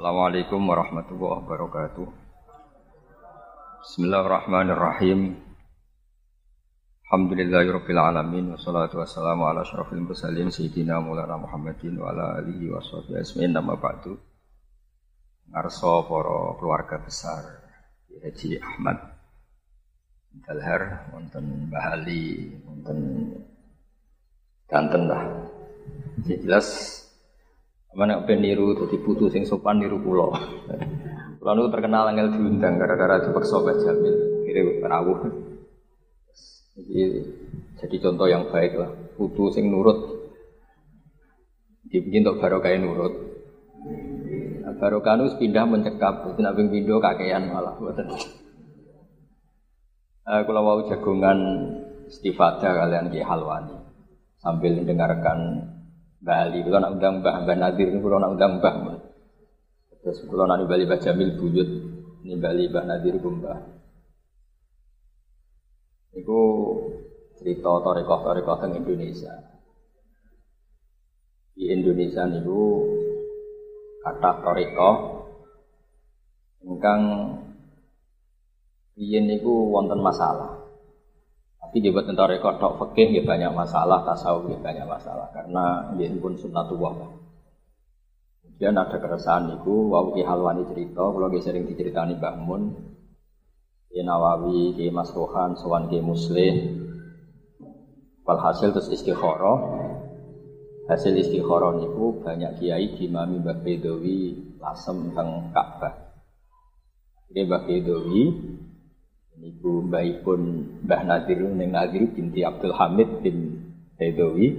Assalamualaikum warahmatullahi wabarakatuh. Bismillahirrahmanirrahim. Alhamdulillahirabbil alamin wassalatu wassalamu ala asyrafil mursalin sayyidina Maulana Muhammadin wa ala alihi washabihi ajmain nama ba'du. Ngarso para keluarga besar Haji Ahmad Dalhar wonten Bahali wonten lah. Jelas Mana ben niru dadi putu sing sopan niru kula. Kula niku terkenal angel diundang gara-gara dipaksa Mbah Jamil kire rawuh. Jadi jadi contoh yang baik lah. Putu sing nurut dibikin untuk barokah nurut. Nah, barokah pindah mencekap, itu nabi pindah kakean malah buatan. Uh, kalau mau jagungan istifadah kalian di halwani sambil mendengarkan Bali, kalau nak undang Mbah Mbah Nadir, kalau nak undang Mbah. Terus kalau nak Bali Mbah Jamil buyut, ini Bali Mbah Nadir Mbah. Iku cerita torekoh-torekoh teng Indonesia. Di Indonesia niku kata torekoh ingkang riyen niku wonten masalah. Tapi dia buat tentang rekor tok fakih dia banyak masalah, tasawuf dia banyak masalah karena dia pun sunnatullah. Kemudian ada keresahan itu, wau ki halwani cerita, kalau dia sering diceritani Mbah Mun, Ki Nawawi, Ki Mas Rohan, Sowan Ki Muslim, Walhasil terus istikharah. Hasil istikharah niku banyak kiai dimami Mbah Bedowi lasem teng Ka'bah. Ini Mbah Bedowi Niku mbahipun Mbah Nadir ning Nadir binti Abdul Hamid bin Hedowi.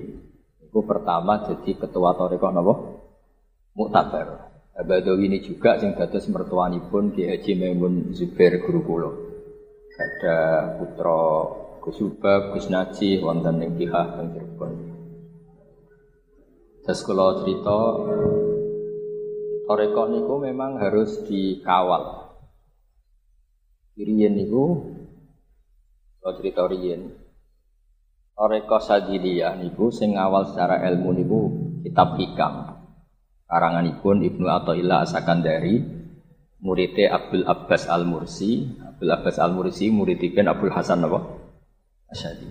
Niku pertama jadi ketua Torekoh napa? Muktabar. Badawi ini juga sing dados mertuanipun Ki Haji Maimun Zubair guru kula. Ada putra Gus Ubab, Gus Naji wonten ing Kihah teng Cirebon. Cerita Torekoh niku memang harus dikawal Riyen niku kalau cerita riyen Oreko Sadiliyah niku sing awal secara ilmu niku kitab hikam. Karanganipun Ibnu Athaillah Asakandari muridnya Abdul Abbas Al Mursi Abdul Abbas Al Mursi muridipun Abdul Hasan apa? Asyadi.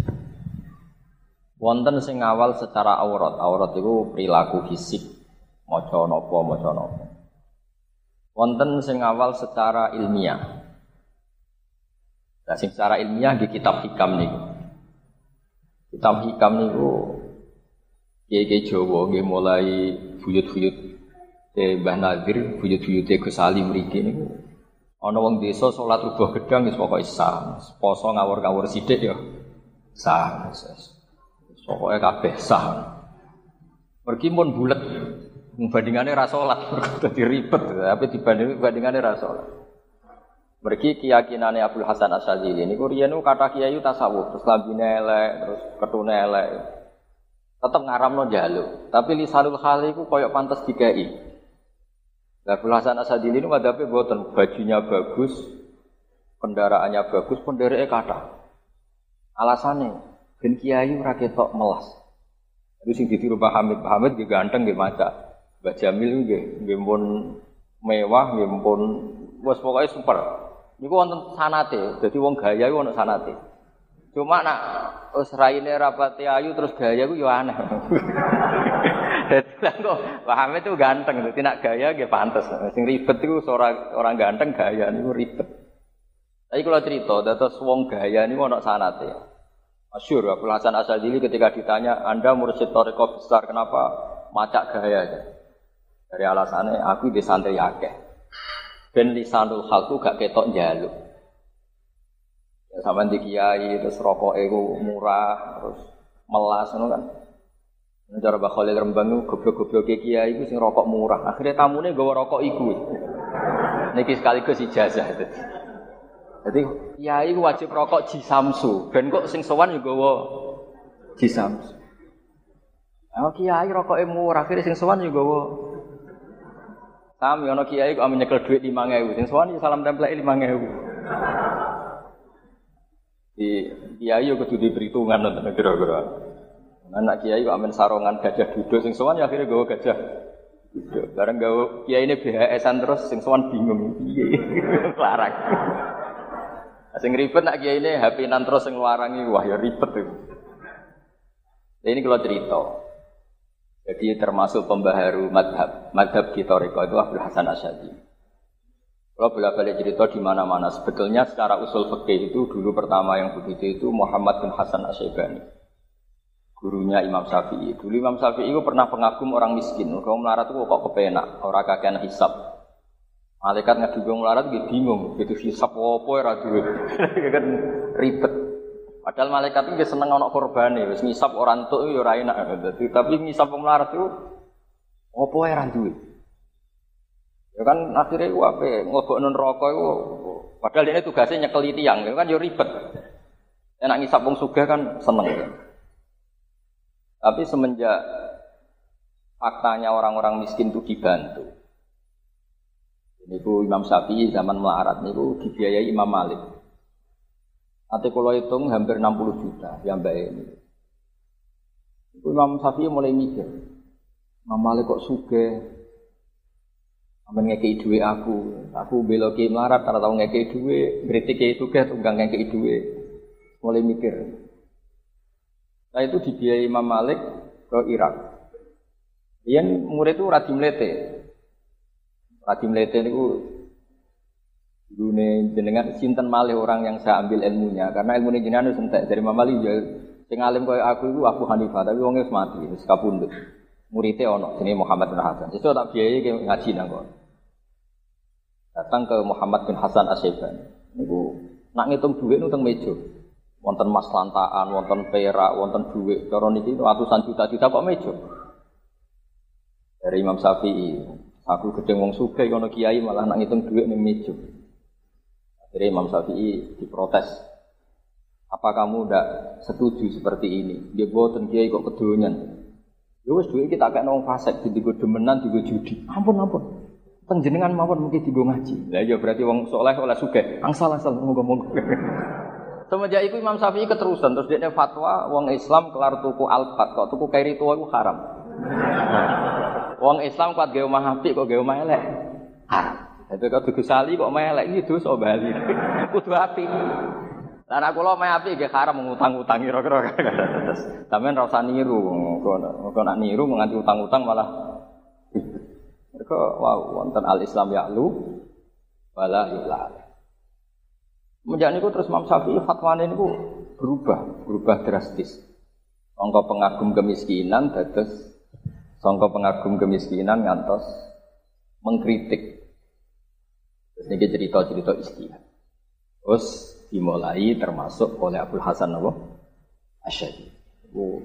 Wonten sing awal secara aurat. Aurat itu perilaku fisik. Maca napa maca napa. Wonten sing awal secara ilmiah Nah, secara ilmiah di kitab hikam nih. Kitab hikam niku kiai Jawa nggih mulai buyut-buyut eh Mbah Nadir, buyut-buyut Gus Ali mriki niku. Ana wong desa salat rubah gedang wis pokoke sah. Poso ngawur-ngawur sithik ya sah. Pokoke kabeh sah. Pergi pun bulet. Bandingannya ra salat, dadi ribet, tapi dibanding bandingannya ra salat. Mergi keyakinannya Abdul Hasan Asyadzili ini kurian kata kiai tasawuf terus lambine elek terus ketune elek. Tetap ngaram no jalu tapi lisanul hal itu koyok pantas dikai Abdul Hasan Asyadzili ini madhabe buatan bajunya bagus kendaraannya bagus pendereke kata alasannya ben kiai ora ketok melas. Itu sing ditiru Pak Hamid Pak Hamid ganteng nggih maca Mbak Jamil mewah nggih pun wis pokoke super Niku wonten sanate, dadi wong gaya iku ono sanate. Cuma nak wis raine rapati ayu terus gaya ku yo aneh. Dadi lah kok pahame itu ganteng, dadi nak gaya nggih pantes. Sing ribet iku orang orang ganteng gaya niku ribet. Tapi kalau cerita, dados wong gaya niku ono sanate. Masyur, Abu Hasan Asadili ketika ditanya, Anda mursyid toriko besar, kenapa macak gaya aja? Dari alasannya, aku di santri akeh ben lisanul hal gak ketok jaluk. Ya sama di kiai terus rokok ego murah terus melas ngono kan. Cara Mbak Khalil Rembang itu goblok-goblok kiai itu sing rokok murah. Akhirnya tamunya gawa rokok iku. Niki sekaligus ijazah itu. Jadi kiai wajib rokok jisamsu. Ben kok sing sowan juga gawa jisamsu. Oh kiai rokoknya murah, akhirnya sing sowan juga gawa Sami ono kiai kok nyekel duit 5000. Sing sowan salam template 5000. Di kiai yo kudu diperhitungan nonton kira-kira. Anak kiai kok amen sarongan gajah duduk sing sowan ya akhirnya gawa gajah Bareng gawe kiai ini BHS-an terus sing sowan bingung. Iya, larang. Sing ribet nak kiai ini HP nan terus sing nglarangi wah ya ribet itu. Ini kalau cerita. Jadi termasuk pembaharu madhab. Madhab di Toriko itu Abdul Hasan Asyadi. Kalau bolak balik cerita di mana-mana. Sebetulnya secara usul fikih itu dulu pertama yang begitu itu Muhammad bin Hasan Asyibani. Gurunya Imam Syafi'i. Dulu Imam Syafi'i itu pernah pengagum orang miskin. Kalau melarat itu kok kepenak. Orang kakean hisap. Malaikat ngadu melarat gitu bingung. Gitu hisap apa ya kan ribet. Padahal malaikat itu seneng anak korban ya. Ngisap orang tuh ya ora enak. Tapi ngisap melarat itu apa ya duit. Ya kan akhirnya gua apa non rokok itu padahal ini tugasnya nyekeli tiang, ya kan yo ribet. Enak ngisap wong sugih kan seneng. Ya. Tapi semenjak faktanya orang-orang miskin itu dibantu. Ini bu Imam Syafi'i zaman melarat ini bu dibiayai Imam Malik. Nanti kalau hitung hampir 60 juta yang mbak ini. Imam Syafi'i mulai mikir, Imam Malik kok suge, Amin ngekei duwe aku, aku belo ki melarat karena tahu ngekei duwe, kritik itu tugas tunggang ngekei duwe. Mulai mikir. Nah itu dibiayai Imam Malik ke Irak. Yang murid itu Radim Lete. Radim Lete itu dunia jenengan sinten malih orang yang saya ambil ilmunya karena ilmu jenengan itu dari Imam Malik ya sing alim kaya aku itu Abu Hanifah tapi wongnya mati wis kapundhut muridnya ono jenenge Muhammad bin Hasan itu tak biayai ngaji nang datang ke Muhammad bin Hasan Asyiban. Niku nak ngitung duit nutang meja. Wonten mas lantaan, wonten perak, wonten duit. Cara niki ratusan juta-juta kok meja. Dari Imam Syafi'i, aku gedeng wong sugih kono kiai malah nak ngitung duit ning meja. Akhirnya Imam Syafi'i diprotes. Apa kamu tidak setuju seperti ini? Dia boten kiai kok kedonyan. Ya wis kita kayak nong fasek, di demenan, di judi. Ampun ampun. Penjenengan mawon mungkin digo ngaji. Lah ya berarti wong soleh oleh sugih. Angsal angsal monggo-monggo. Semenjak itu Imam Syafi'i keterusan terus dia fatwa wong Islam kelar tuku alfat kok tuku kairi tua itu haram. Wong Islam kuat gawe omah kok gawe omah elek. Haram. Itu kok tuku sali kok omah elek iki dosa bali. Kudu apik. Lah nek kula omah apik nggih haram ngutang-utang kira-kira. Sampeyan ora usah niru. Kok nak niru nganti utang-utang malah mereka wow wonten al Islam lu wala ilal. Menjadi niku terus Imam Syafi'i fatwane niku berubah, berubah drastis. Sangka pengagum kemiskinan dados sangka pengagum kemiskinan ngantos mengkritik. Terus ini cerita-cerita istihad. Terus dimulai termasuk oleh Abdul Hasan Nawawi Asyadi.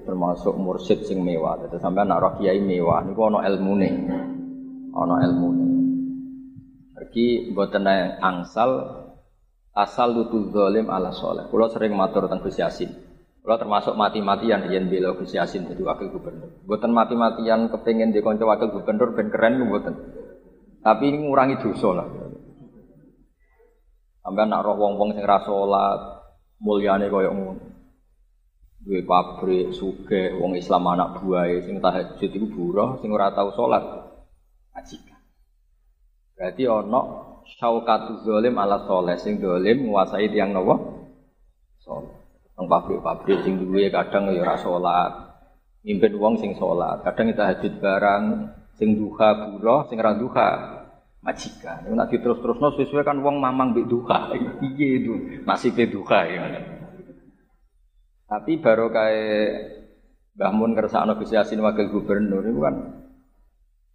Termasuk mursyid sing mewah. Jadi sampai anak kiai mewah. Ini ono ilmu nih ana ilmune. Pergi mboten angsal asal lutul zalim ala soleh. Kulo sering matur tentang Gus Yasin. Kulo termasuk mati-matian yen bela Gus Yasin jadi wakil gubernur. Mboten mati-matian kepengin di kanca wakil gubernur ben keren mboten. Tapi ini ngurangi dosa lah. Sampai nak roh wong-wong sing ra salat, mulyane koyo ngono. Duwe pabrik, sugih, wong Islam anak buahe sing tahajud iku buruh, sing ora tau salat majikan. Berarti ono syaukatu zolim ala soleh sing zolim menguasai tiang nopo soleh. Nang pabrik-pabrik sing duwe kadang ya ora salat. Mimpin wong sing salat, kadang kita hajut barang sing duha buruh, sing ora duha majikan. Nek nak diterus-terusno sesuai kan wong mamang mbek duha. Piye itu nasibe duha ya. Tapi baru kayak Mbah Mun kersakno Gus Yasin wakil gubernur itu kan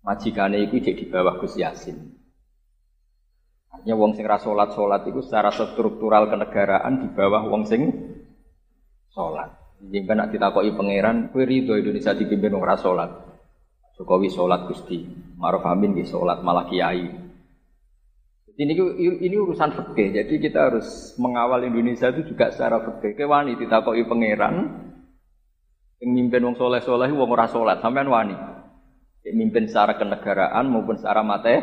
majikane itu jadi di bawah Gus Yasin. Artinya wong sing rasolat solat itu secara struktural kenegaraan di bawah wong sing solat. Jadi kan nak ditakoki pangeran, kowe ridho Indonesia dipimpin wong rasolat. Jokowi solat Gusti, Maruf Amin di solat malah kiai. Ini ini urusan fikih. Jadi kita harus mengawal Indonesia itu juga secara fikih. Kewani ditakoki pangeran, yang mimpin wong soleh soleh wong ora solat, sampean wani. Mimpin secara kenegaraan maupun secara materi.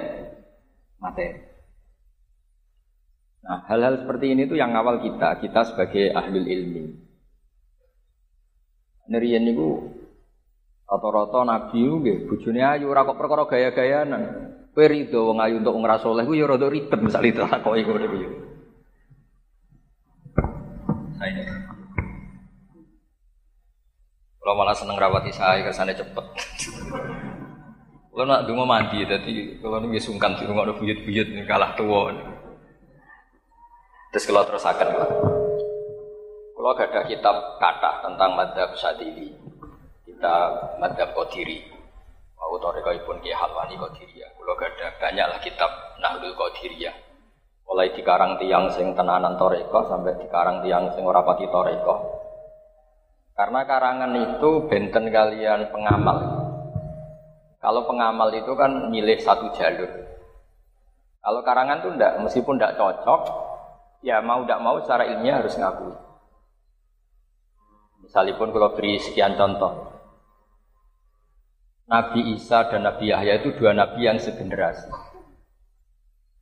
materi. Nah, hal-hal seperti ini itu yang awal kita, kita sebagai ahli ilmi. Nerian itu Rata-rata nabi nggih bojone ayu ora kok perkara gaya-gayanan. Kowe rido wong ayu untuk ngra saleh ku ya rada ribet misal itu kok iku niku ya. Saya Kalau malah seneng rawati saya kesannya cepet. Kalau nak dungo mandi, jadi kalau nunggu sungkan di rumah buyut-buyut kalah tua. Terus kalau terus akan kalau ada kitab kata tentang madhab sadili, kita madhab kodiri, mau toriko pun ki halwani ya. Kalau ada banyaklah kitab nahdul ya. Mulai dikarang tiang sing tenanan toriko sampai dikarang tiang sing ora pati. Karena karangan itu benten kalian pengamal. Kalau pengamal itu kan milih satu jalur. Kalau karangan itu enggak, meskipun enggak cocok, ya mau tidak mau secara ilmiah harus ngakui. Misalipun kalau beri sekian contoh, Nabi Isa dan Nabi Yahya itu dua nabi yang segenerasi.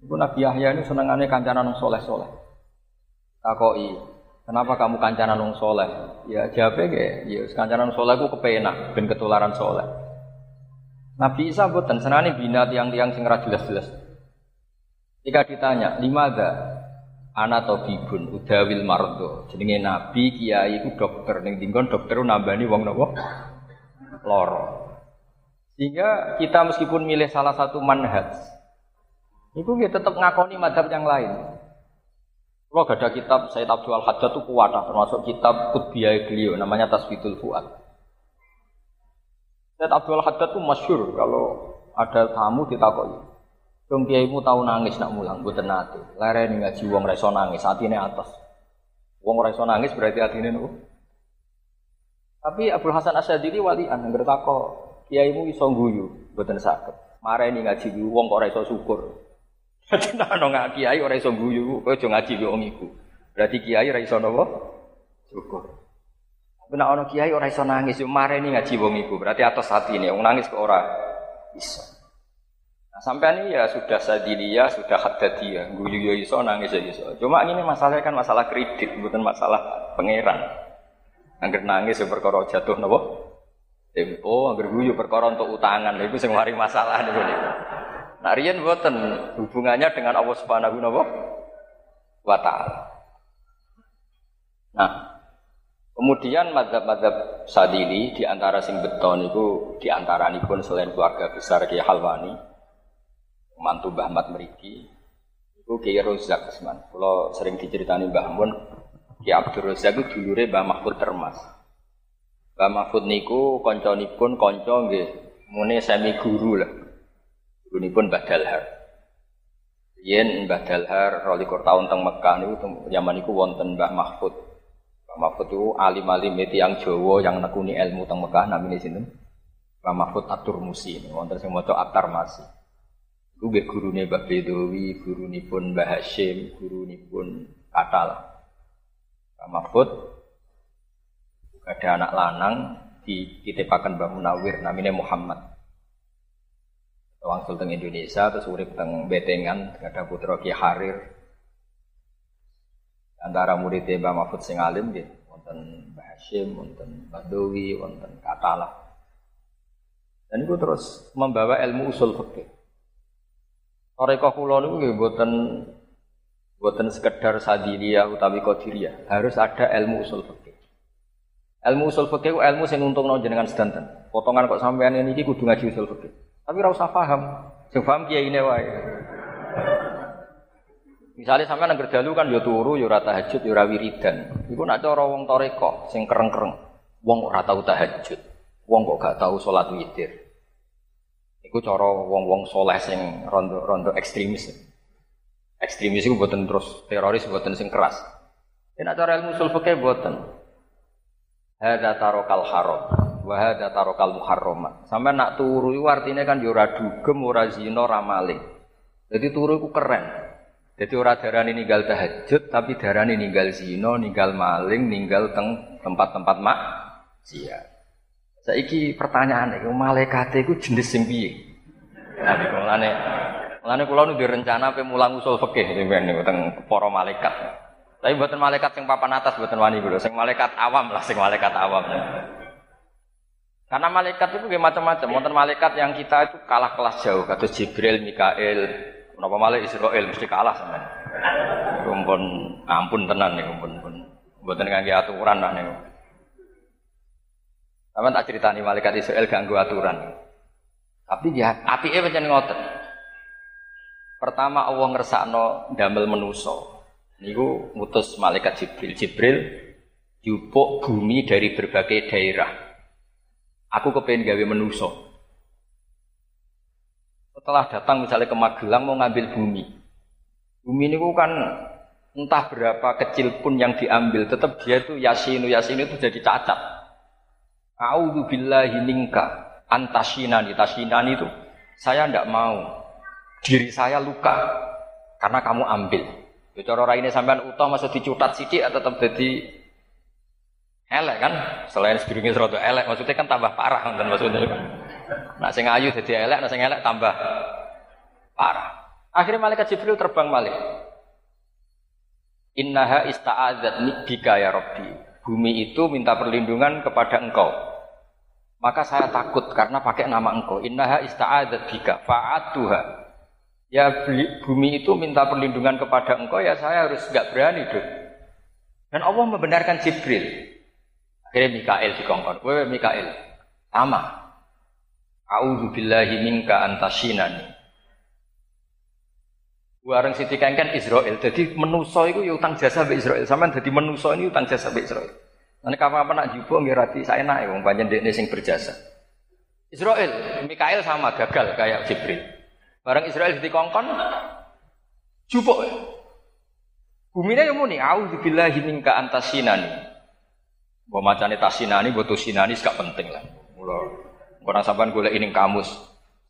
Itu Nabi Yahya ini senangannya kancanan soleh-soleh. Takoi, kenapa kamu kancanan wong soleh? Ya jawabnya kayak, ya kancanan soleh aku kepenak, ben ketularan soleh. Nabi Isa buatan senani bina tiang-tiang sing jelas-jelas. Jika ditanya, lima ada anak tabibun udawil mardo jenenge nabi kiai itu dokter ning dinggon dokter nambani wong nopo loro sehingga kita meskipun milih salah satu manhaj itu kita tetap ngakoni madhab yang lain kalau gak ada kitab Sayyid Abdul Hajjah itu kuat termasuk kitab Kutbiyah beliau namanya Tasbidul Fuad Sayyid Abdul Hajjah itu masyur kalau ada tamu ditakoi Dong kiaimu tahu nangis nak mulang, buat nate. Lereni ngaji wong reso nangis, ini atas. Wong reso nangis berarti ini nopo. Tapi Abdul Hasan Asyadili walian yang bertako kiaimu iso guyu, buatan sakit. Mareni ngaji wong kok reso syukur. Jadi nah nggak kiai ora iso guyu, kowe aja ngaji wong iku. Berarti kiai ora iso napa? Syukur. Nek ana kiai ora iso nangis, yo mareni ngaji wong iku. Berarti atas ini, wong nangis kok ora iso. Nah, sampai ini ya sudah sadilia, sudah haddadiyah, guyu yo iso nangis yo iso. Cuma ini masalahnya kan masalah kredit, bukan masalah pangeran. Angger nangis ya perkara jatuh napa? Tempo, angger guyu perkara untuk utangan, itu sing mari masalah niku niku. Nah, riyen boten hubungannya dengan Allah Subhanahu wa taala. Nah, Kemudian madhab-madhab sadili di antara sing beton itu di antara pun selain keluarga besar Kiai Halwani mantu Mbah Mat meriki itu Kiai Rozak. Kalau sering diceritani Mbah Mun, Kiai Abdul Rozak itu dulure Mbah Mahfud Termas. Mbah Mahfud niku konconipun konco nggih mune semi guru lah. Gurunipun Mbah Dalhar. Yen Mbah Dalhar rolikur tahun teng Mekah niku zaman niku wonten Mbah Mahfud. Mbah Mahfud itu alim-alim yang Jawa yang nekuni ilmu teng Mekah namanya sinten? Mbah Mahfud Atur Musi, wonten sing maca Atar Masi. Iku guru gurune Mbah Bedowi, pun Mbah Hashim, pun Katal. Pak Mahfud ada anak lanang di titipakan Mbah Munawir namanya Muhammad. Wang Sultan Indonesia terus urip teng Betengan ada putra Ki Harir. Antara murid Mbah Mahfud sing alim nggih wonten Mbah Hashim, wonten Mbah Dowi, wonten Katalah. Dan itu terus membawa ilmu usul fikih. Toreko kula niku nggih mboten mboten sekedar sadiliyah utawi qadiriyah, harus ada ilmu usul fikih. Ilmu usul fikih ilmu sing untungno jenengan sedanten. Potongan kok sampean ini kudu ngaji usul fikih. Tapi ora usah paham. Sing paham kiai ini wae. Misalnya sampean nang dalu kan ya turu, ya ora tahajud, ya ora wiridan. Iku nak cara wong toreko sing kereng-kereng. Wong ora tau tahajud. Wong kok gak tau salat witir. Iku cara wong-wong soleh sing rondo-rondo ekstremis. Ekstremis itu buatan terus teroris buatan sing keras. Ini cara ilmu usul fikih buatan. Hada tarokal haram, wahada tarokal muharramat. Sampai nak turu itu artinya kan yura ya dugem, ora zina, ora maling. Jadi turu itu keren. Jadi ora darani ninggal tahajud, tapi darani ninggal zina, ninggal maling, ninggal teng tempat-tempat mak. Siap. Saiki pertanyaan iki malaikat iku jenis sing piye? Nah, mulane mulane kula nu direncana pe mulang usul fikih teng para malaikat. Tapi buatan malaikat sing papan atas buatan wani kula, sing malaikat awam lah sing malaikat awam. Karena malaikat itu macam-macam. Wonten malaikat yang kita itu kalah kelas jauh, kata Jibril, Mikael, Kenapa malah Israel mesti kalah sama. Kumpul ampun tenan nih kumpul pun. Buatan ngangge aturan lah nih. Sama tak cerita nih malaikat Israel ganggu aturan. Tapi dia api eh macam ngoten. Pertama Allah ngersakno damel menuso. Niku ngutus malaikat Jibril. Jibril jupuk bumi dari berbagai daerah. Aku kepengen gawe menuso. Setelah datang misalnya ke Magelang mau ngambil bumi. Bumi ini kan entah berapa kecil pun yang diambil, tetap dia itu yasinu yasinu itu jadi cacat. A'udzu billahi minka antasinani tasinani itu saya tidak mau diri saya luka karena kamu ambil. Ya cara ini sampean utah masa dicutat sidik atau tetap jadi elek kan? Selain sebelumnya serata elek, maksudnya kan tambah parah kan maksudnya. Nak sing ayu jadi elek, nak sing elek tambah parah. Akhirnya malaikat Jibril terbang balik. Innaha ista'adzat bika ya Rabbi. Bumi itu minta perlindungan kepada engkau. Maka saya takut karena pakai nama engkau. Innaha ista'adzat bika fa'atuha. Ya bumi itu minta perlindungan kepada engkau ya saya harus gak berani dong. Dan Allah membenarkan Jibril. Akhirnya Mikael dikongkon. Wewe Mikael. Sama. A'udzu billahi minka antasinani. Warang Siti Kengken Israel. Jadi menuso itu ya utang jasa be Israel. Sampeyan jadi menuso ini utang jasa be Israel. Nanti kapan apa nak jubo nggih saya naik wong panjen dekne sing berjasa. Israel, Mikael sama gagal kayak Jibril. Barang Israel dikongkon jupuk. Bumine yang muni, a'udzu billahi minka antasinani. Mbok macane tasinani, mbok tusinani gak penting lah. Mula Orang sampean golek ini kamus.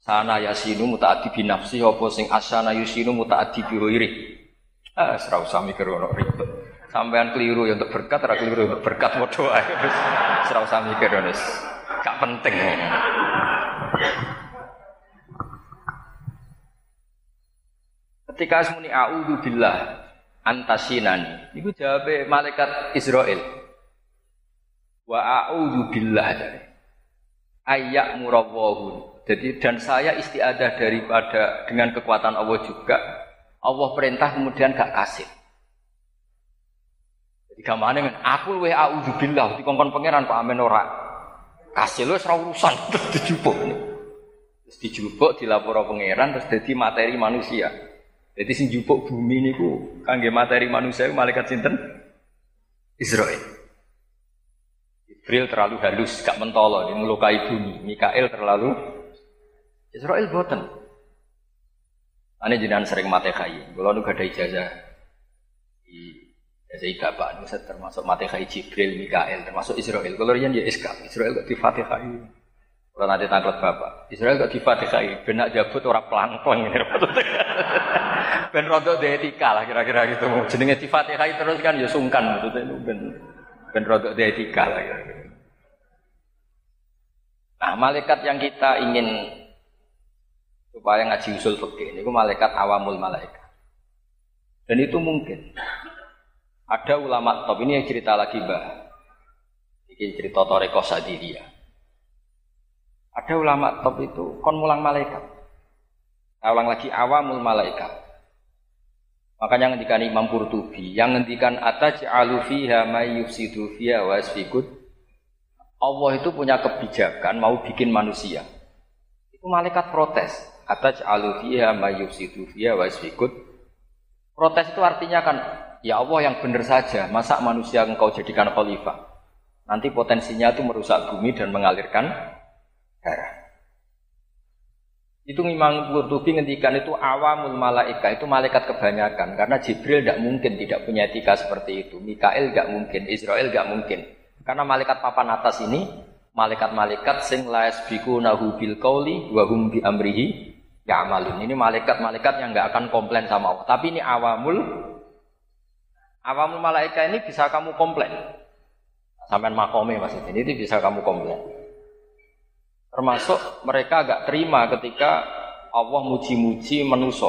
Sana yasinu mutaati binafsi apa sing asana yusinu mutaati bihoiri. Ah, serau sami mikir ono ribet. Sampean keliru ya untuk berkat, ora keliru ya untuk berkat ae. Wis serau sami mikir wis. Gak penting. Ketika semuni a'udzu billah antasinani. Iku jawabe malaikat Israel. Wa a'udzu billah dari ayak murawwahun. Jadi dan saya istiadah daripada dengan kekuatan Allah juga. Allah perintah kemudian gak kasih. Jadi gamane kan aku luwe auzubillah dikongkon pangeran Pak Amen ora. Kasih lu ora urusan terus dijupuk. Terus dijupuk dilapor pangeran terus jadi materi manusia. Jadi sing jupuk bumi niku kangge materi manusia malaikat sinten? Israel. Jibril terlalu halus, gak mentolo, dia melukai bumi. Mikael terlalu Israel boten. Ane jenengan sering mate kai. Kalau nu gak ada ijazah di ijazah igabah, nu termasuk mate kai Jibril, Mikael, termasuk Israel. Kalau rian ya SK, Israel gak di Fatihai. Kalau nanti tangklet bapak, Israel gak di Fatihai, benak jabut orang pelang-pelang ini. Ben rodok etika lah kira-kira gitu. Jenenge di Fatihai terus kan ya sungkan maksudnya ben ben rodok etika lah kira-kira. Nah, malaikat yang kita ingin supaya ngaji usul fikih ini malaikat awamul malaikat. Dan itu mungkin. Ada ulama top ini yang cerita lagi bah. Ini cerita Toreko Sadiria. Ada ulama top itu kon mulang malaikat. Ulang lagi awamul malaikat. Makanya ngendikan Imam Qurtubi yang ngendikan ataj'alu fiha may yufsidu fiha wa Allah itu punya kebijakan mau bikin manusia. Itu malaikat protes. Ataj alufiya mayusidu fiya wasfikut. Protes itu artinya kan, ya Allah yang benar saja, masa manusia engkau jadikan khalifah. Nanti potensinya itu merusak bumi dan mengalirkan darah. Itu memang Qurtubi ngendikan itu awamul malaika itu malaikat kebanyakan karena Jibril tidak mungkin tidak punya etika seperti itu. Mikael tidak mungkin, Israel tidak mungkin. Karena malaikat papan atas ini malaikat-malaikat sing la nahu bil qauli wa hum bi amrihi ya'malun. Ini malaikat-malaikat yang nggak akan komplain sama Allah. Tapi ini awamul awamul malaikat ini bisa kamu komplain. Sampai makome ini, ini bisa kamu komplain. Termasuk mereka agak terima ketika Allah muji-muji manusia.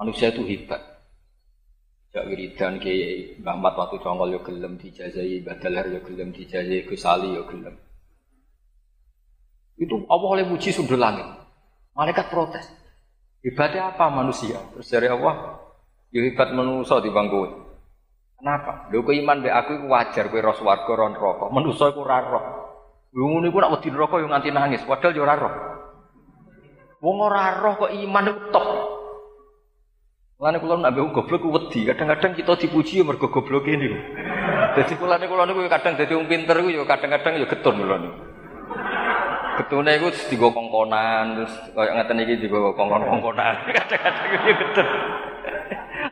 Manusia itu hebat. Jak wiridan Mbah Mat waktu congol yo gelem dijazai, Badal Har yo gelem dijazai, Gus Ali yo gelem. Itu Allah oleh muji sundul langit. Malaikat protes. Hebatnya apa manusia? Terus dari Allah, ya hebat manusia di bangku. Kenapa? Lho iman be aku wajar kowe ros warga ron rokok. Manusa iku ora roh. Lho ngono iku nak wedi neraka yo nganti nangis, padahal yo ora roh. Wong ora roh kok iman iku tok. Mulane kula nak goblok ku wedi, kadang-kadang kita dipuji yo mergo gobloke niku. Dadi kula niku kula niku kadang dadi wong pinter iku yo kadang-kadang yo getun kula niku. Getune iku digo kongkonan terus koyo ngeten iki digo kongkon-kongkonan. Kadang-kadang yo getun.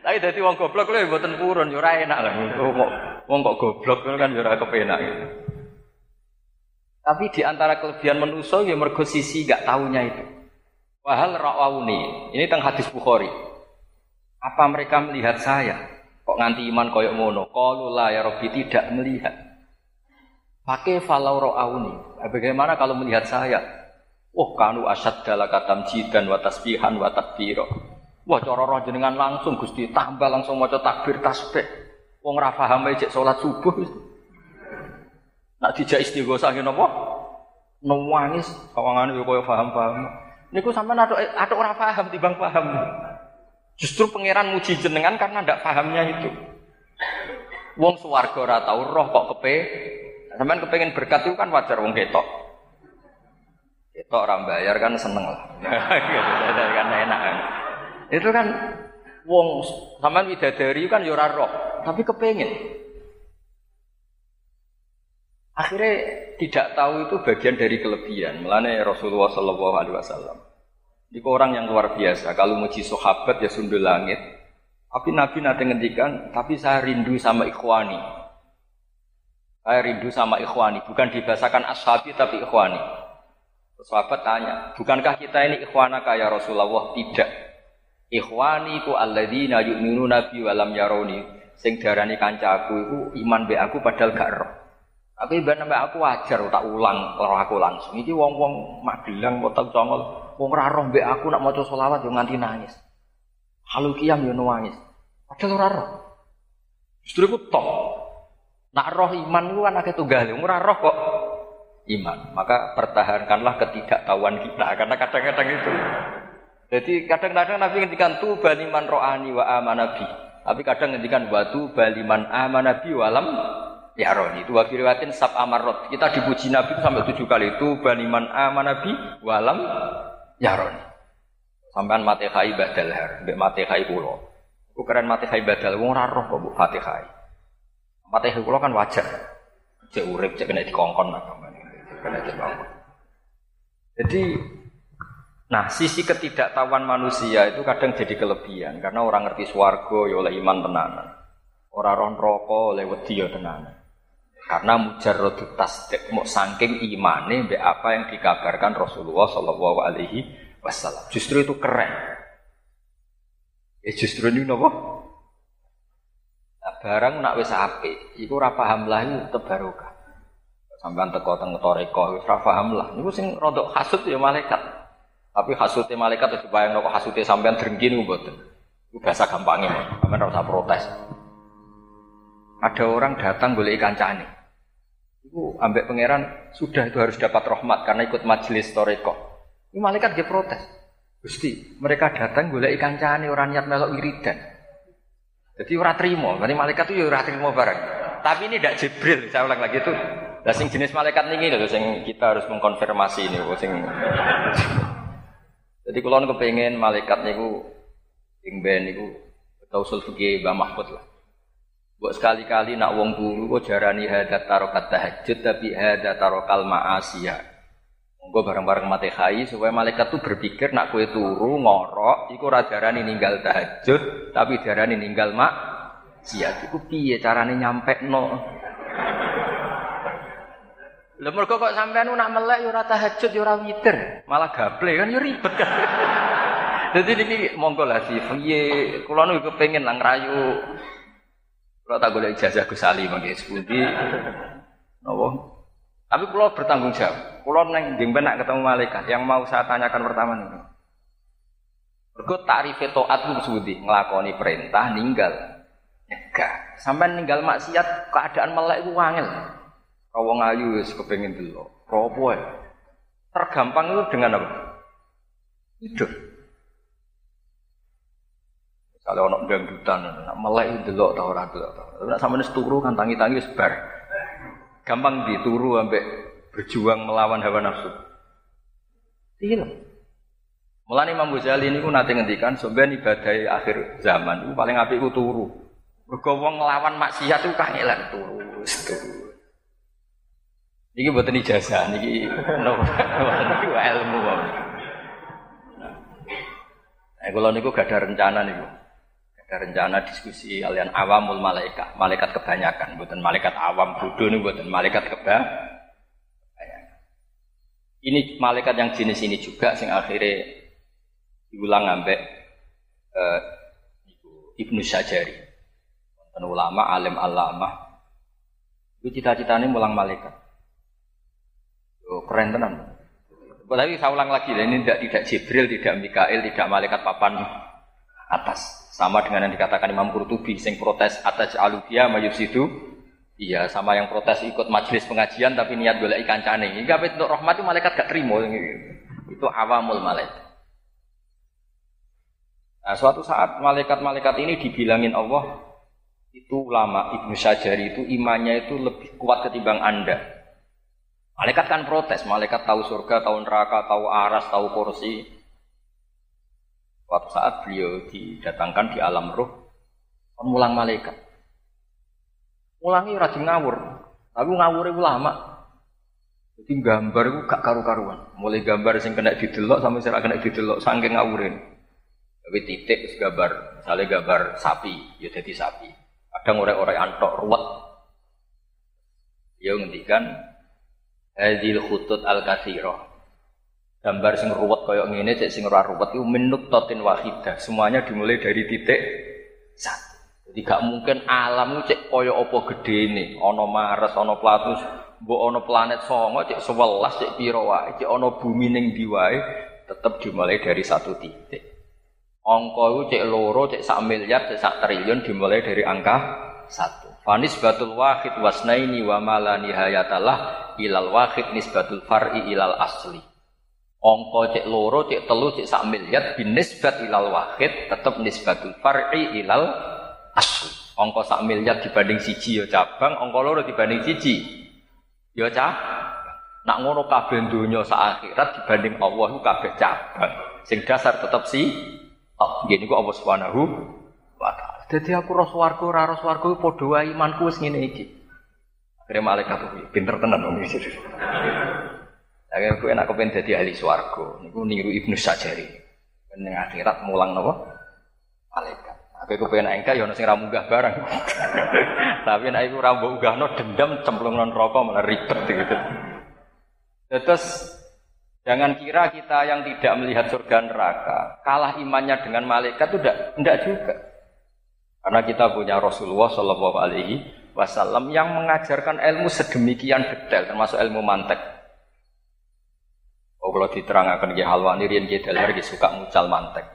Tapi dadi wong goblok lho mboten purun yo ora enak lah. Wong kok goblok kan yo ora kepenak. Tapi di antara kelebihan manusia ya mergo sisi gak taunya itu. Wahal ra'auni. Ini tentang hadis Bukhari. Apa mereka melihat saya? Kok nganti iman koyok mono? Qalu la ya Rabbi tidak melihat. Pakai falau ra'auni. Bagaimana kalau melihat saya? Wah, kanu asad dalam katam jidan wa tasbihan wa takbiro. Wah, cara roh jenengan langsung Gusti tambah langsung maca takbir tasbih. Wong ra paham cek salat subuh. Nak dijak istighosah ngene apa? Nangis, kawangane yo koyo paham-paham. Niku sampean atuk atuk ora paham timbang paham. Justru pangeran muji jenengan karena ndak pahamnya itu. Wong swarga ora tau roh kok kepe. Sampean kepengen berkat itu kan wajar wong ketok. Ketok ora bayar kan seneng lah. Kan enak kan. Itu kan wong sampean widadari kan ya ora roh, tapi kepengen. Akhirnya tidak tahu itu bagian dari kelebihan. Melane Rasulullah Shallallahu Alaihi Wasallam. Itu orang yang luar biasa. Kalau muji sahabat ya sundul langit. Tapi Nabi nanti ngendikan, tapi saya rindu sama ikhwani. Saya rindu sama ikhwani. Bukan dibahasakan ashabi tapi ikhwani. Sahabat tanya, bukankah kita ini ikhwana kaya Rasulullah? Tidak. Ikhwani ku alladzina yu'minuna bi walam yaroni. Sing darani kancaku iku iman be aku padahal gak roh. Tapi ibadah sampai aku wajar tak ulang kalau aku langsung. Iki wong-wong Magelang kota congol, wong ora roh mbek aku nak maca selawat yo nganti nangis. Halu kiam yo nangis. Padahal ora roh. Justru iku top. Nak roh iman ku kan akeh tunggal, ora roh kok iman. Maka pertahankanlah ketidaktahuan kita karena kadang-kadang itu. Jadi kadang-kadang Nabi ngendikan tu baliman ro'ani wa amanabi. Tapi kadang ngendikan batu baliman amanabi walam Ya Roni itu wakil riwayatin sab amarot. Kita dipuji Nabi itu sampai tujuh kali itu baniman amanabi walam ya Roni. Sampai mati khai badal har, mbek mati khai pulo. Ku keren mati khai badal, wong roh kok bu fatihai. Mati khai pulo kan wajar. Cek urip, cek kena dikongkon lah kena dikongkon. Jadi Nah, sisi ketidaktahuan manusia itu kadang jadi kelebihan karena orang ngerti swargo ya oleh iman tenanan. Orang ron rokok oleh wedi ya tenanan. Karena mujarradut tasdik mau saking imane mbek apa yang dikabarkan Rasulullah Shallallahu alaihi wasallam. Justru itu keren. Ya justru ini nopo? Nah, barang nak wis apik, iku ora paham lah iku tebarokah. Sampeyan teko teng toreko wis ora paham lah. Niku sing rodok hasud ya malaikat. Tapi hasute malaikat itu bayang nopo hasute sampean drengki niku mboten. Itu bahasa gampangnya, sampean ora usah protes. Ada orang datang boleh ikan cani. Itu ambek pangeran sudah itu harus dapat rahmat karena ikut majelis toreko. Ini malaikat dia protes. Gusti, mereka datang boleh ikan cani orang niat melok wiridan. Jadi orang terima, nanti malaikat itu ya orang terima barang. Tapi ini tidak Jibril, saya ulang lagi itu. Nah, sing jenis malaikat ini loh, sing kita harus mengkonfirmasi ini, sing. Jadi kalau kepengen malaikat niku, sing ben niku, tausul fikih Mbah Mahfud lah. Buat sekali-kali nak wong guru kok jarani hadat tarokat tahajud tapi hadat tarokal ma'asiyah. Monggo bareng-bareng mati khai supaya malaikat tuh berpikir nak kue turu ngorok iku ora darani ninggal tahajud tapi darani ninggal mak siat iku piye carane nyampe no mergo kok sampean nak melek yo ora tahajud yo ora witir, malah gaple kan yo ribet kan. Jadi ini monggo lah sih, piye kula nu kepengin lah ngrayu kalau tak boleh ijazah Gus Ali mangke sepundi. Napa? Tapi kalau bertanggung jawab. Kalau neng jengben nak ketemu malaikat, yang mau saya tanyakan pertama nih. Mergo takrif taat ku sepundi? Nglakoni perintah ninggal. Nyegah. Sampai ninggal maksiat keadaan melek iku wangel. Kau wong ayu wis kepengin delok. Apa Tergampang itu dengan apa? Tidur. Kalau ono dangdutan, nak melek delok ta ora delok ta. Nek sampeyan turu kan tangi-tangi wis bar. Gampang dituru ambek berjuang melawan hawa nafsu. Tidak. Mulane Imam Ghazali niku nate ngendikan sampeyan ibadah akhir zaman iku paling apik iku turu. Mergo wong nglawan maksiat iku kangelan turu. Niki mboten ijazah niki niki ilmu. Nah, kalau niku gak ada rencana niku. Rencana diskusi kalian awamul malaikat, malaikat kebanyakan, bukan malaikat awam bodoh ini bukan malaikat kebanyakan. Ini malaikat yang jenis ini juga sing akhirnya diulang ambek uh, Ibnu Sajari. Ulama alim alamah. Itu cita-citanya mulang malaikat. Oh, keren tenan. Tapi saya ulang lagi, ini tidak tidak Jibril, tidak Mikael, tidak malaikat papan atas. Sama dengan yang dikatakan Imam Qurtubi sing protes atas alubia mayusidu. Iya, sama yang protes ikut majelis pengajian tapi niat boleh ikan cane. Ini apa untuk rahmat itu malaikat gak terima. Itu awamul malaikat. Nah, suatu saat malaikat-malaikat ini dibilangin Allah itu ulama Ibnu Syajari itu imannya itu lebih kuat ketimbang Anda. Malaikat kan protes, malaikat tahu surga, tahu neraka, tahu aras, tahu kursi. Suatu saat beliau didatangkan di alam roh, mulang malaikat. Mulangi rajin ngawur, tapi ngawur itu lama. Jadi gambar itu gak karu-karuan. Mulai gambar sing kena didelok sampai sing kena didelok saking ngawurin. Tapi titik gambar, misalnya gambar sapi, ya jadi sapi. Kadang orang-orang antok ruwet. Dia ngendikan hadil khutut al-kathirah gambar sing ruwet koyok ngene cek sing ora ruwet iku minut totin wahidah. Semuanya dimulai dari titik satu. Jadi gak mungkin alam cek koyo apa gedene, ana Mars, ana Platus, mbok ana planet songo cek 11 cek piro wae, cek ana bumi ning ndi wae tetep dimulai dari satu titik. Angka itu cek loro, cek sak miliar, cek sak triliun dimulai dari angka satu. Fanis batul wahid wasnaini wa mala nihayatalah ilal wahid nisbatul far'i ilal asli. Ongko cek loro, cek telu, cek sak miliar binisbat ilal wahid tetap nisbatul far'i ilal asli. Ongko sak miliar dibanding siji ya cabang, ongko loro dibanding siji ya cabang. Nak ngono kabeh donya sak akhirat dibanding Allah itu kabeh cabang. Sing dasar tetap si oh, gini kok Allah Subhanahu wa taala. Aku roh swarga ora roh swarga padha wae imanku wis ngene iki. Akhirnya malaikat pinter tenan wong iki. Akhirnya gue enak kepengen jadi ahli swargo. Niku niru Ibnu Sajari. Ning akhirat mulang nopo? Malaikat. Aku kepengen engka ya ono sing ra barang. Tapi nek iku ra mbok unggahno dendam cemplung non rokok malah ribet gitu. Terus jangan kira kita yang tidak melihat surga neraka kalah imannya dengan malaikat itu tidak tidak juga. Karena kita punya Rasulullah Shallallahu Alaihi Wasallam yang mengajarkan ilmu sedemikian detail, termasuk ilmu mantek. Kalau diterangkan ke halwani rian ke dalar suka mucal mantek.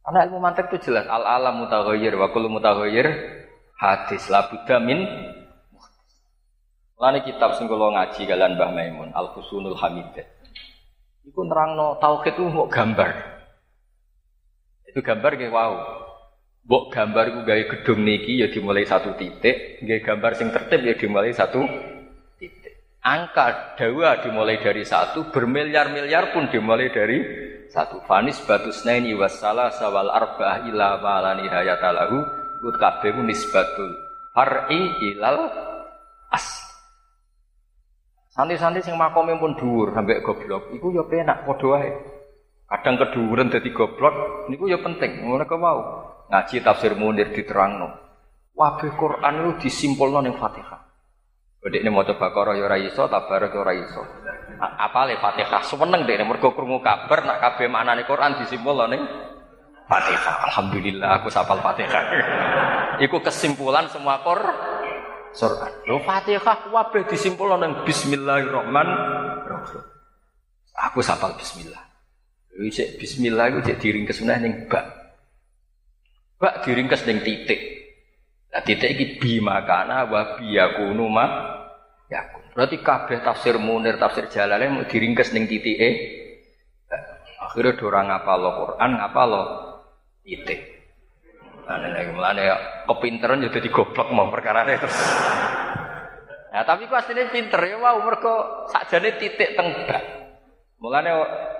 Karena ilmu mantek itu jelas al alam mutaghayyir wa kullu mutaghayyir hadis la budda min Lani kitab sing kula ngaji kalian Mbah Maimun Al Husunul Hamidah. Iku nerangno tauhid itu mau gambar. Itu gambar nggih wow. Mbok gambar iku gawe gedung niki ya dimulai satu titik, nggih gambar sing tertib ya dimulai satu Angka dawa dimulai dari satu, bermiliar-miliar pun dimulai dari satu. Fanis batus naini wassalah sawal arba'ah ila malani hayatalahu Ikut kabeh nisbatul far'i ilal as. Santi-santi sing makome pun dhuwur sampai goblok, iku ya penak padha. Kadang keduren dadi goblok niku ya penting. Kok mau ngaji tafsir Munir diterangno. Wabih Quran itu disimpulno ning Fatihah. Dek ini mau coba koro yo ya raiso, tabarok yo ya raiso. Apa le Fatihah? Semeneng dek ini mergo krungu kabar nak kabeh maknane Quran disimpul ning Fatihah. Alhamdulillah aku sapal Fatihah. Iku kesimpulan semua kor Quran. Lo Fatihah wabe disimpul ning Bismillahirrahmanirrahim. Aku sapal Bismillah. Bismillah iku cek diringkes ning bak. Bak diringkes ning titik. Nah titik iki bima kana wa biyakunu ma yakun. Berarti kabeh tafsir Munir, tafsir Jalalain mau diringkes ning titike. Akhirnya dorang ngapal Quran, ngapal titik. Nah, ya kepinteran jadi goblok mau perkara terus. Nah, tapi pas ini pinter ya wow mergo sakjane titik tengah. Mulane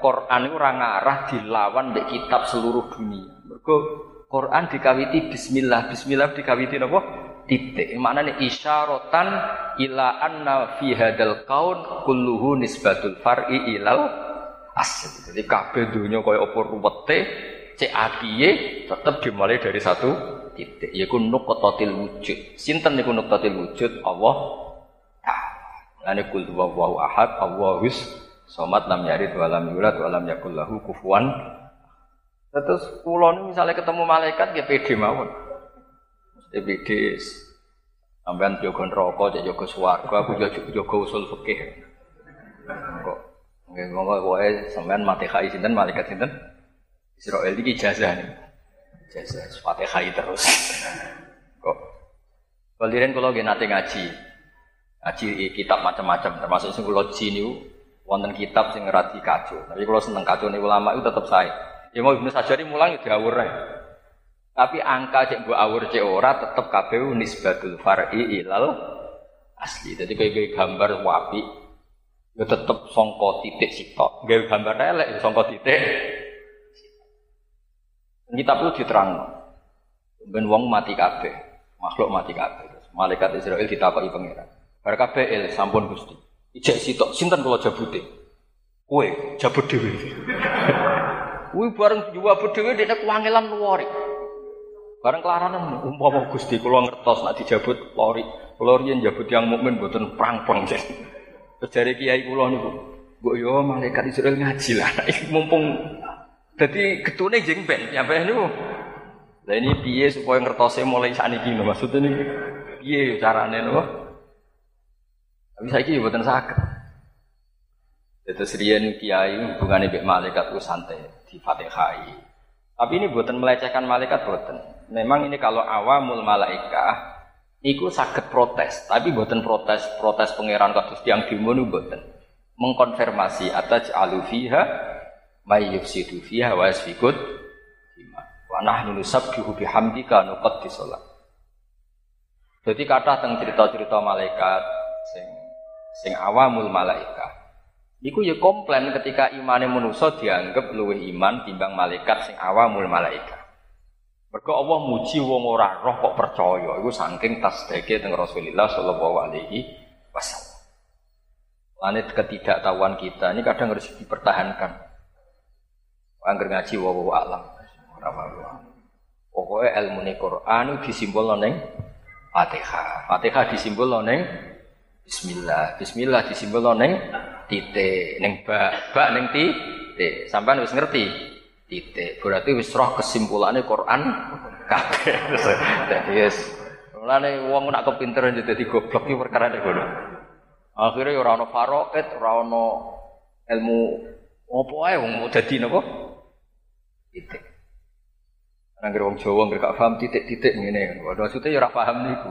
Quran itu ora ngarah dilawan di kitab seluruh dunia. Mergo Quran dikawiti bismillah, bismillah dikawiti napa? Titik. Maknane isyaratan ila anna fi hadal kaun kulluhu nisbatul far'i ilal asl. Jadi kabeh dunya kaya apa ruwete cek apiye tetap dimulai dari satu titik yaiku nuqtatil wujud. Sinten niku nuqtatil wujud? Allah Lani kul wahu ahad, Allahus somat lam yari wa lam yulad wa lam yakul lahu. Terus kula ini misalnya ketemu malaikat ya pede mawon. Mesti pede. Sampean jaga neraka, cek jaga swarga, aku jaga usul fikih. Kok nggih monggo pokoke sampean Fatihah sinten malaikat sinten? Israel iki ijazah nih. Ijazah Fatihah terus. Kok Kalian kalau nggih nate ngaji, ngaji kitab macam-macam termasuk sing kula niku wonten kitab sing ngerati kacau. Tapi kalau seneng nih ulama itu tetap saya. Ya mau Ibnu Sajari mulang ya diawur Tapi angka cek gua awur cek ora tetap KPU nisbatul far'i ilal asli. Jadi kayak gambar wapi ya tetap songko titik sitok. Gawe gambar elek ya songko titik. Kitab itu diterang. Ben wong mati kabeh, makhluk mati kabeh. Malaikat Israel ditakoki pangeran. Bar kabeh sampun Gusti. Ijek sitok sinten kula jabute. Kowe jabut dhewe. Kuwi bareng jabut dhewe dekne kuwangelan luwari. Bareng kelaranan umpama Gusti kula ngertos nek dijabut lori. Kula riyen jabut yang mukmin mboten prang-prang. Terus dari kiai kula niku, mbok yo malaikat Israel ngaji lah. Mumpung dadi getune jeng ben, nyampe niku. Lah ini piye supaya ngertose mulai sakniki lho maksudnya niki. Piye carane lho? Tapi kira buatan sakit. Itu serian kiai hubungannya dengan malaikat itu santai di fatihai. Tapi ini buatan melecehkan malaikat buatan. Memang ini kalau awamul malaikah Iku sakit protes, tapi buatan protes protes pangeran kados tiang demo nu buatan mengkonfirmasi atas alufiha may yufsidu fiha wa yasfikut wa nahnu nusabbihu bihamdika nuqaddisu Jadi kata tentang cerita-cerita malaikat sing sing awamul malaika. Iku ya komplain ketika imane manusa dianggap luwih iman timbang malaikat sing awamul malaika. Mergo Allah muji wong ora roh kok percaya iku saking tasdeke teng Rasulullah sallallahu alaihi wasallam. Lanet ketidaktahuan kita ini kadang harus dipertahankan. Angger ngaji wa wa alam. Pokoknya ilmu Quran disimpul neng Fatihah. Fatihah disimpul neng Bismillah. Bismillah disimbol neng titik, neng bak, bak neng titik. Sampai wis ngerti titik. Berarti wis roh kesimpulannya Quran kabeh. Jadi yes. Mulane wong nak kepinteran jadi goblok iki perkara nek ngono. Akhirnya ora ono faroet, ora ono ilmu apa ae wong mau dadi napa? Titik. Nangger wong Jawa nggak gak paham titik-titik ngene. Waduh maksudnya ya ora paham niku.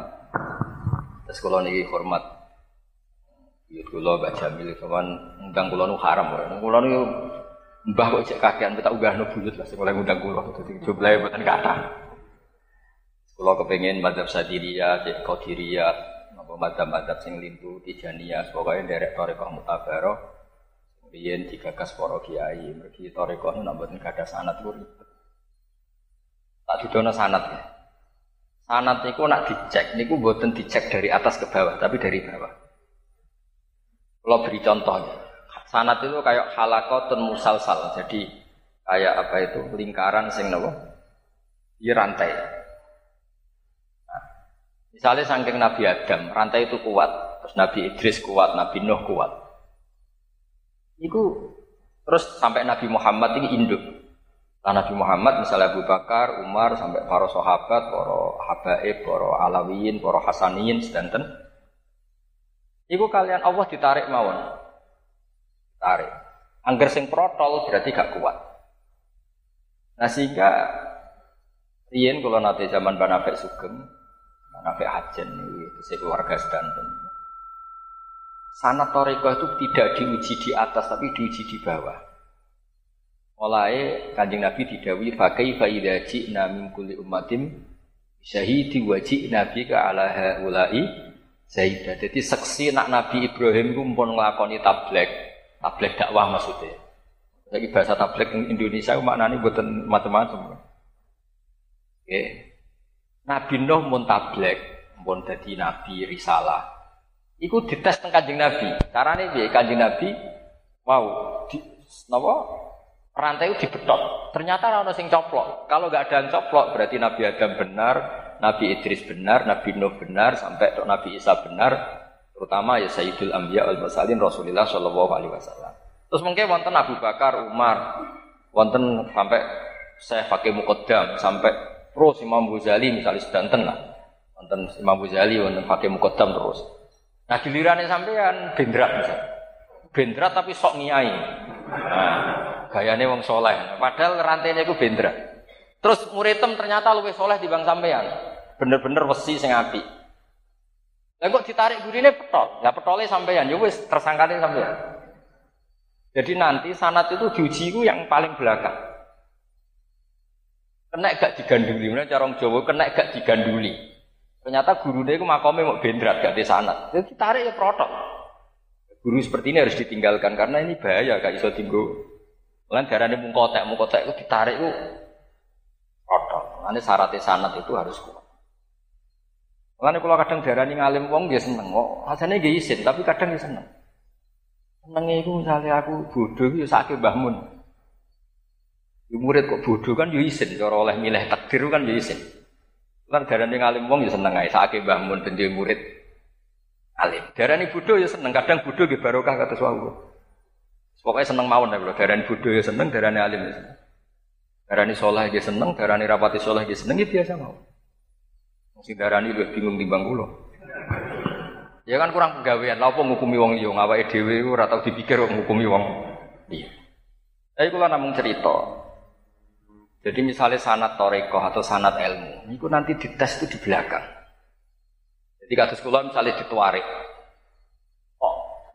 Terus niki hormat Iya kula Mbak Jamil kawan undang kula nu haram ora. Kula nu mbah kok cek kakean kita ugahno buyut lah sing oleh undang kula dadi jumlahe mboten kathah. Kula kepengin madzhab Sadiriyah, cek Qadiriyah, napa madzhab-madzhab sing lintu Tijaniyah, pokoke nderek tarekah mutabaroh. Riyen digagas para kiai, mergi tarekah nu mboten gadah sanad ku ribet. Tak didono sanad ya. Sanad niku nak dicek niku mboten dicek dari atas ke bawah, tapi dari bawah. Kalau beri contoh, sanat itu kayak halakotun musalsal. Jadi kayak apa itu lingkaran sing nopo, di rantai. Nah, misalnya saking Nabi Adam, rantai itu kuat, terus Nabi Idris kuat, Nabi Nuh kuat. Itu terus sampai Nabi Muhammad ini induk. Nah, Nabi Muhammad misalnya Abu Bakar, Umar sampai para sahabat, para habaib, para alawiyin, para hasaniyin sedanten Iku kalian Allah ditarik mawon. Tarik. Angger sing protol berarti gak kuat. Nah sehingga Rien kalau nanti zaman Banafek Sugeng, Banafek Hajen itu saya keluarga sedanten. sanat toriko itu tidak diuji di atas tapi diuji di bawah. Mulai kanjeng Nabi didawi pakai faidah ji'na min kulli ummatim syahidi wajib Nabi ke ala haulai Zaidah. Jadi seksi nak Nabi Ibrahim pun ngelakoni tablek, tablek dakwah maksudnya. Jadi bahasa tablek Indonesia maknanya buatan macam-macam. Oke. Nabi Nuh pun tablek, pun jadi Nabi risalah. Iku dites teng Kanjeng Nabi. Carane piye? Kanjeng Nabi wow, di napa? Rantai dibetot. Ternyata orang sing coplok. Kalau nggak ada yang coplok berarti Nabi Adam benar, Nabi Idris benar, Nabi Nuh benar, sampai dok Nabi Isa benar. Terutama ya Sayyidul Anbiya al Mursalin Rasulullah Shallallahu Alaihi Wasallam. Terus mungkin wonten Abu Bakar, Umar, wonten sampai saya pakai mukodam sampai terus Imam Ghazali misalnya sedanten lah. Wonten Imam Ghazali wonten pakai mukodam terus. Nah gilirannya sampean bendrat misalnya. Bendrat tapi sok niai. Nah, gayane wong soleh. Padahal rantainya itu bendrat. Terus muridem ternyata lebih soleh di bang sampean. Bener-bener wesi sing api. Lah kok ditarik gurine petol. Lah petole sampean ya wis tersangkane sampean. Jadi nanti sanat itu diuji itu yang paling belakang. Kena gak diganduli, mana cara Jawa kena gak diganduli. Ternyata guru itu makomnya mau bendrat gak di sana. Jadi tarik ya protok. Guru seperti ini harus ditinggalkan karena ini bahaya gak iso tinggu. Lain darahnya mungkotek, mungkotek itu ditarik itu protok. Nanti syaratnya sanat itu harus kuat. Lain kalau kadang darahnya ngalim wong dia seneng kok. Hasilnya dia izin tapi kadang dia seneng. Senengnya itu misalnya aku bodoh ya sakit bahmun. Ya murid kok bodoh kan ya izin. Cara oleh milih takdir kan ya izin. Lan darani ngalim wong ya seneng ae sakake Mbah Mun ben murid alim. Darani bodho ya seneng, kadang bodho nggih barokah kata wau. Pokoknya seneng mawon ya, darani bodho ya seneng, darani alim ya seneng. Darani soleh ya seneng, darani rapati soleh ya seneng ya biasa mau. Sing darani luwih bingung timbang kula. Ya kan kurang penggawean, lha apa ngukumi wong liya ngawake dhewe ora tau dipikir ngukumi wong liya. Tapi kula namung cerita, jadi misalnya sanat toreko atau sanat ilmu, itu nanti dites itu di belakang. Jadi kasus kula misalnya dituarik,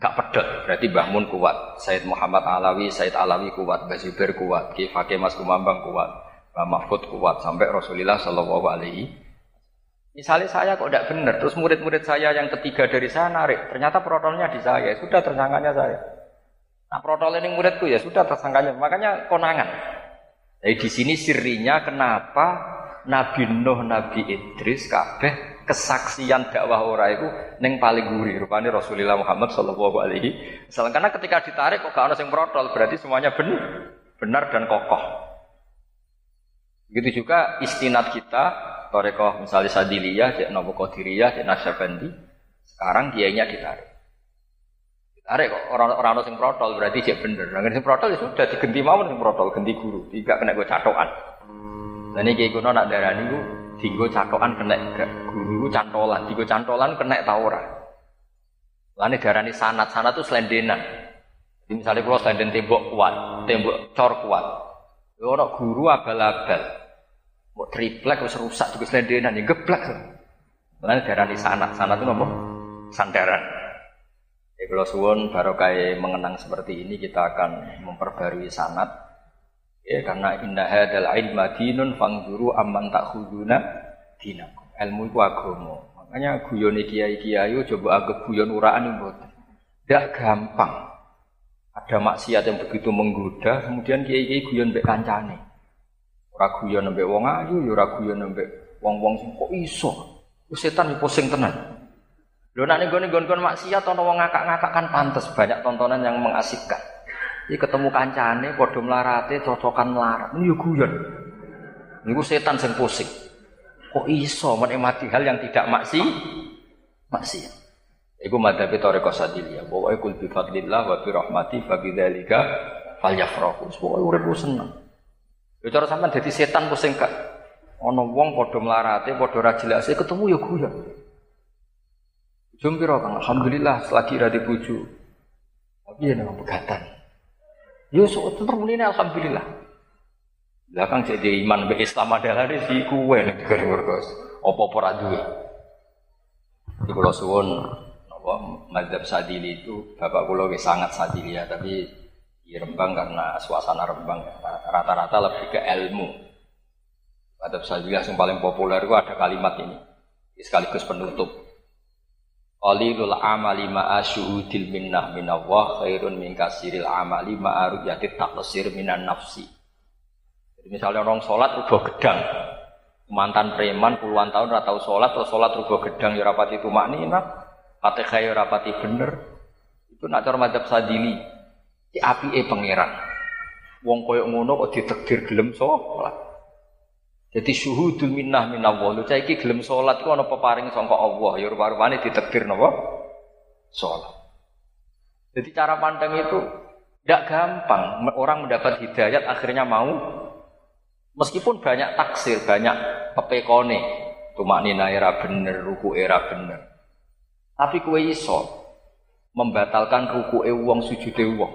gak pedot, berarti Mbah Mun kuat, Said Muhammad Alawi, Said Alawi kuat, Mbah kuat, Ki Fakih Mas Kumambang kuat, Mbah Mahfud kuat, sampai Rasulullah Shallallahu Alaihi Misalnya saya kok tidak benar, terus murid-murid saya yang ketiga dari saya narik, ternyata protolnya di saya, ya sudah tersangkanya saya. Nah protol ini muridku ya sudah tersangkanya, makanya konangan. Jadi di sini sirinya kenapa Nabi Nuh, Nabi Idris, kabeh kesaksian dakwah ora itu neng paling gurih rupanya Rasulullah Muhammad Shallallahu Alaihi Wasallam karena ketika ditarik kok gak ada yang protol berarti semuanya benar benar dan kokoh begitu juga istinat kita Torekoh misalnya Sadiliyah, Cek Nopo Qadiriyah, Cek Nasyabendi sekarang kiainya ditarik Tarik kok orang-orang sing protol berarti cek bener. Nah, sing protol ya sudah digenti mawon sing protol, ganti guru. Tidak kena gue catokan. Nah ini kayak kuno nak darah nih gue catokan kena guru cantolan, tigo cantolan kena taura. Lalu darah ini sanat, sanat tuh selendenan. Jadi misalnya kalau selenden tembok kuat, tembok cor kuat. Orang guru abal-abal. Mau triplek harus rusak juga selendenan, ya. Lalu darah ini sanat, sanat itu nopo sandaran. Ya kalau suwon barokah mengenang seperti ini kita akan memperbarui sanat ya karena indah hadal ilma dinun fangduru amman takhuduna dinakum. Ilmu itu agama. Makanya guyon kiai-kiai coba agak guyon uraan buat. Tidak gampang. Ada maksiat yang begitu menggoda, kemudian kiai-kiai guyon mbek kancane. Ora guyon mbek wong ayu, ya ora guyon mbek wong-wong sing kok iso. Setan pusing tenan. Lho nek ning gone-gone maksiat ana wong ngakak-ngakak kan pantes banyak tontonan yang mengasikkan. Iki ketemu kancane padha mlarate cocokan melarat. Yo guyon. Niku setan sing pusing. Kok iso menikmati hal yang tidak maksi maksiat. Iku madhabi tariqah sadiliyah. Pokoke kul bi fadlillah wa bi rahmati fa bidzalika falyafrahu. Pokoke urip seneng. Yo cara sampean dadi setan pusing kak. Ana wong padha mlarate, padha ra jelase ketemu yo guyon. Jum piro? Alhamdulillah selagi ra dibuju. Tapi ya nang pegatan. Yo sok tetep muni alhamdulillah. Lah Kang jadi iman be Islam adalah di si kuwe nek digareng mergos. Apa-apa ra duwe. Di kula suwun apa mazhab Sadili itu bapak kula sangat Sadili ya, tapi di Rembang karena suasana Rembang rata-rata lebih ke ilmu. Mazhab Sadili yang paling populer itu ada kalimat ini sekaligus penutup. Qalilul amali ma'a syuhudil minnah minallah khairun min kasiril amali ma'a ru'yati taqsir minan nafsi. Jadi misalnya orang sholat rubah gedang, mantan preman puluhan tahun ora tau sholat atau sholat rubah gedang ya rapati itu maknina. Fatihah ya rapati bener. Itu nak cara madzhab sadili. Di api e pangeran. Wong koyo ngono kok ditekdir gelem sholat jadi syuhudul minnah minallah. Lu saiki gelem sholat ku ana peparing sangka Allah. Ya rupa-rupane ditekdir napa? Sholat. Jadi cara pandang itu tidak gampang. Orang mendapat hidayat akhirnya mau. Meskipun banyak taksir, banyak pepekone, cuma nina era bener, ruku era bener. Tapi kue iso membatalkan ruku e wong sujud e wong.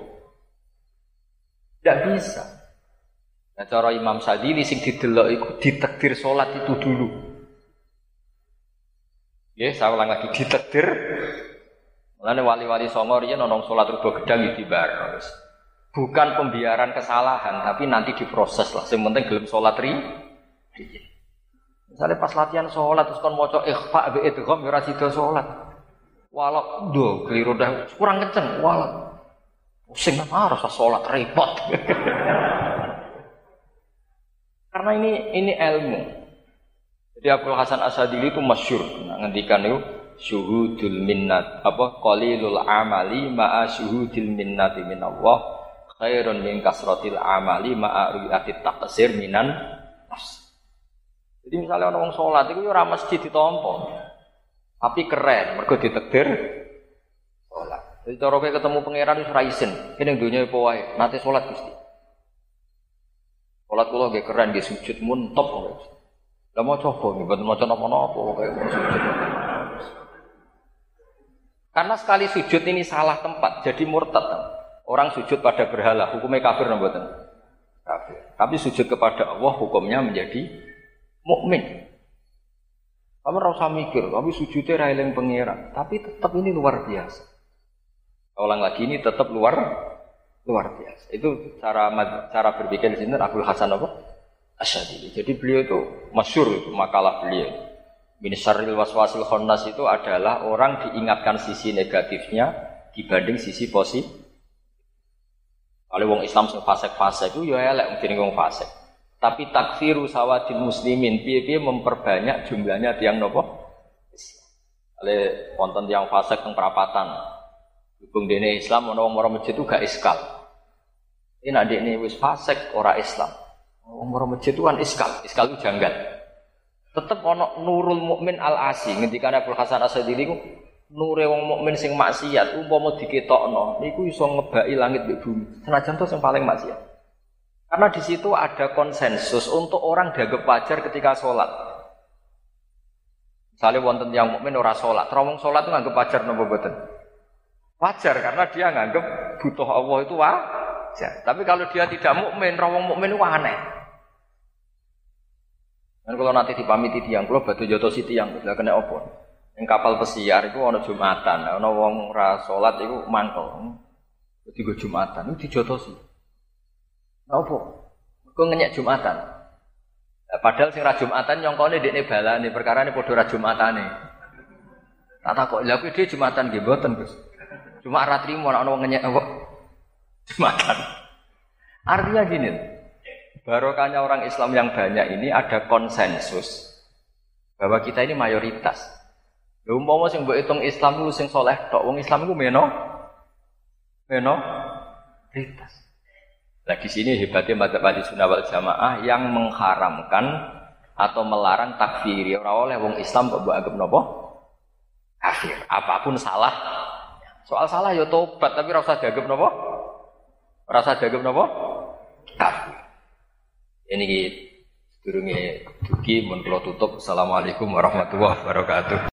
Tidak bisa. Nah, cara Imam Sadili sing didelok iku ditakdir salat itu dulu. Ya, saya ulang lagi ditakdir. Mulane wali-wali songo riyen ana salat rubo gedang iki bar bukan pembiaran kesalahan, tapi nanti diproses lah. Yang penting gelem sholat ri. Misalnya pas latihan sholat terus kan mau coba ikhfa be idgham ya sida sholat. Walau do keliru dah kurang kenceng, walau pusing kan harus sholat repot. Karena ini ini ilmu. Jadi Abdul Hasan Asadili itu masyur, nah, ngendikan itu syuhudul minnat apa qalilul amali ma'a syuhudil minnati minallah khairun min kasrotil amali ma'a ru'yati taqsir minan nafs. Jadi misalnya orang sholat itu ya ora mesti ditompo. Tapi keren, mergo ditakdir sholat. Jadi cara ketemu pangeran wis ra isin. Kene dunya apa wae, nate sholat Gusti. Sholat kula nggih keren nggih sujud mun top. Lah mau coba nggih mboten maca napa-napa kayak sujud. Karena sekali sujud ini salah tempat, jadi murtad. Orang sujud pada berhala, hukumnya kafir mboten? Kafir. Tapi sujud kepada Allah hukumnya menjadi mukmin. Kamu rasa mikir, tapi sujudnya railing pengira. Tapi tetap ini luar biasa. Ulang lagi ini tetap luar luar biasa. Itu cara cara berpikir sini Abdul Hasan apa? Asyadili. Jadi beliau itu masyur itu makalah beliau. Min syarril waswasil khonnas itu adalah orang diingatkan sisi negatifnya dibanding sisi positif kalau wong Islam sing fasik-fasik itu ya elek mungkin wong fasik. Tapi takfiru sawadil muslimin piye-piye memperbanyak jumlahnya tiang nopo? Oleh wonten tiang fasik teng perapatan. Hubung dene Islam ono wong masjid itu gak iskal. Ini nak ini wis fasik ora Islam. Wong moro masjid itu kan iskal, iskal itu janggal. Tetep ono nurul mukmin al asi ngendikane Abdul Hasan Asadili ku nure wong mukmin sing maksiat umpama diketokno niku iso ngebaki langit mbek bumi. Senajan to sing paling maksiat. Karena di situ ada konsensus untuk orang dianggap wajar ketika sholat. Misalnya wonten yang mukmin ora sholat, terowong sholat itu nganggap wajar nopo boten? Wajar karena dia nganggap butuh Allah itu wajar. Tapi kalau dia tidak mukmin, rawong mukmin itu aneh. Dan kalau nanti dipamiti tiang, kalau batu joto si tiang, tidak kena opor. Yang kapal pesiar itu ono Jumatan, ono wong ra salat iku mangkel. Go Jumatan itu dijotosi. Napa? Kok ngenyek Jumatan. Padahal sing ra Jumatan nyongkone dekne perkara ini padha ra Jumatane. Tak takok, lha kuwi Jumatan nggih mboten, Gus. Cuma ra trimo nek ono wong ngenyek apa? Jumatan. Artinya gini, barokahnya orang Islam yang banyak ini ada konsensus bahwa kita ini mayoritas. Lha umpama sing hitung Islam iku sing soleh tok, wong Islam iku meno meno prioritas. Lagi sini hebatnya madzhab ahli sunnah wal jamaah yang mengharamkan atau melarang takfiri ora oleh wong Islam kok mbok anggap napa? Kafir. Apa pun salah. Soal salah ya tobat tapi ora usah dianggap napa? Usah dianggap napa? Kafir. Ini gitu. Durunge dugi mun tutup. Assalamualaikum warahmatullahi wabarakatuh.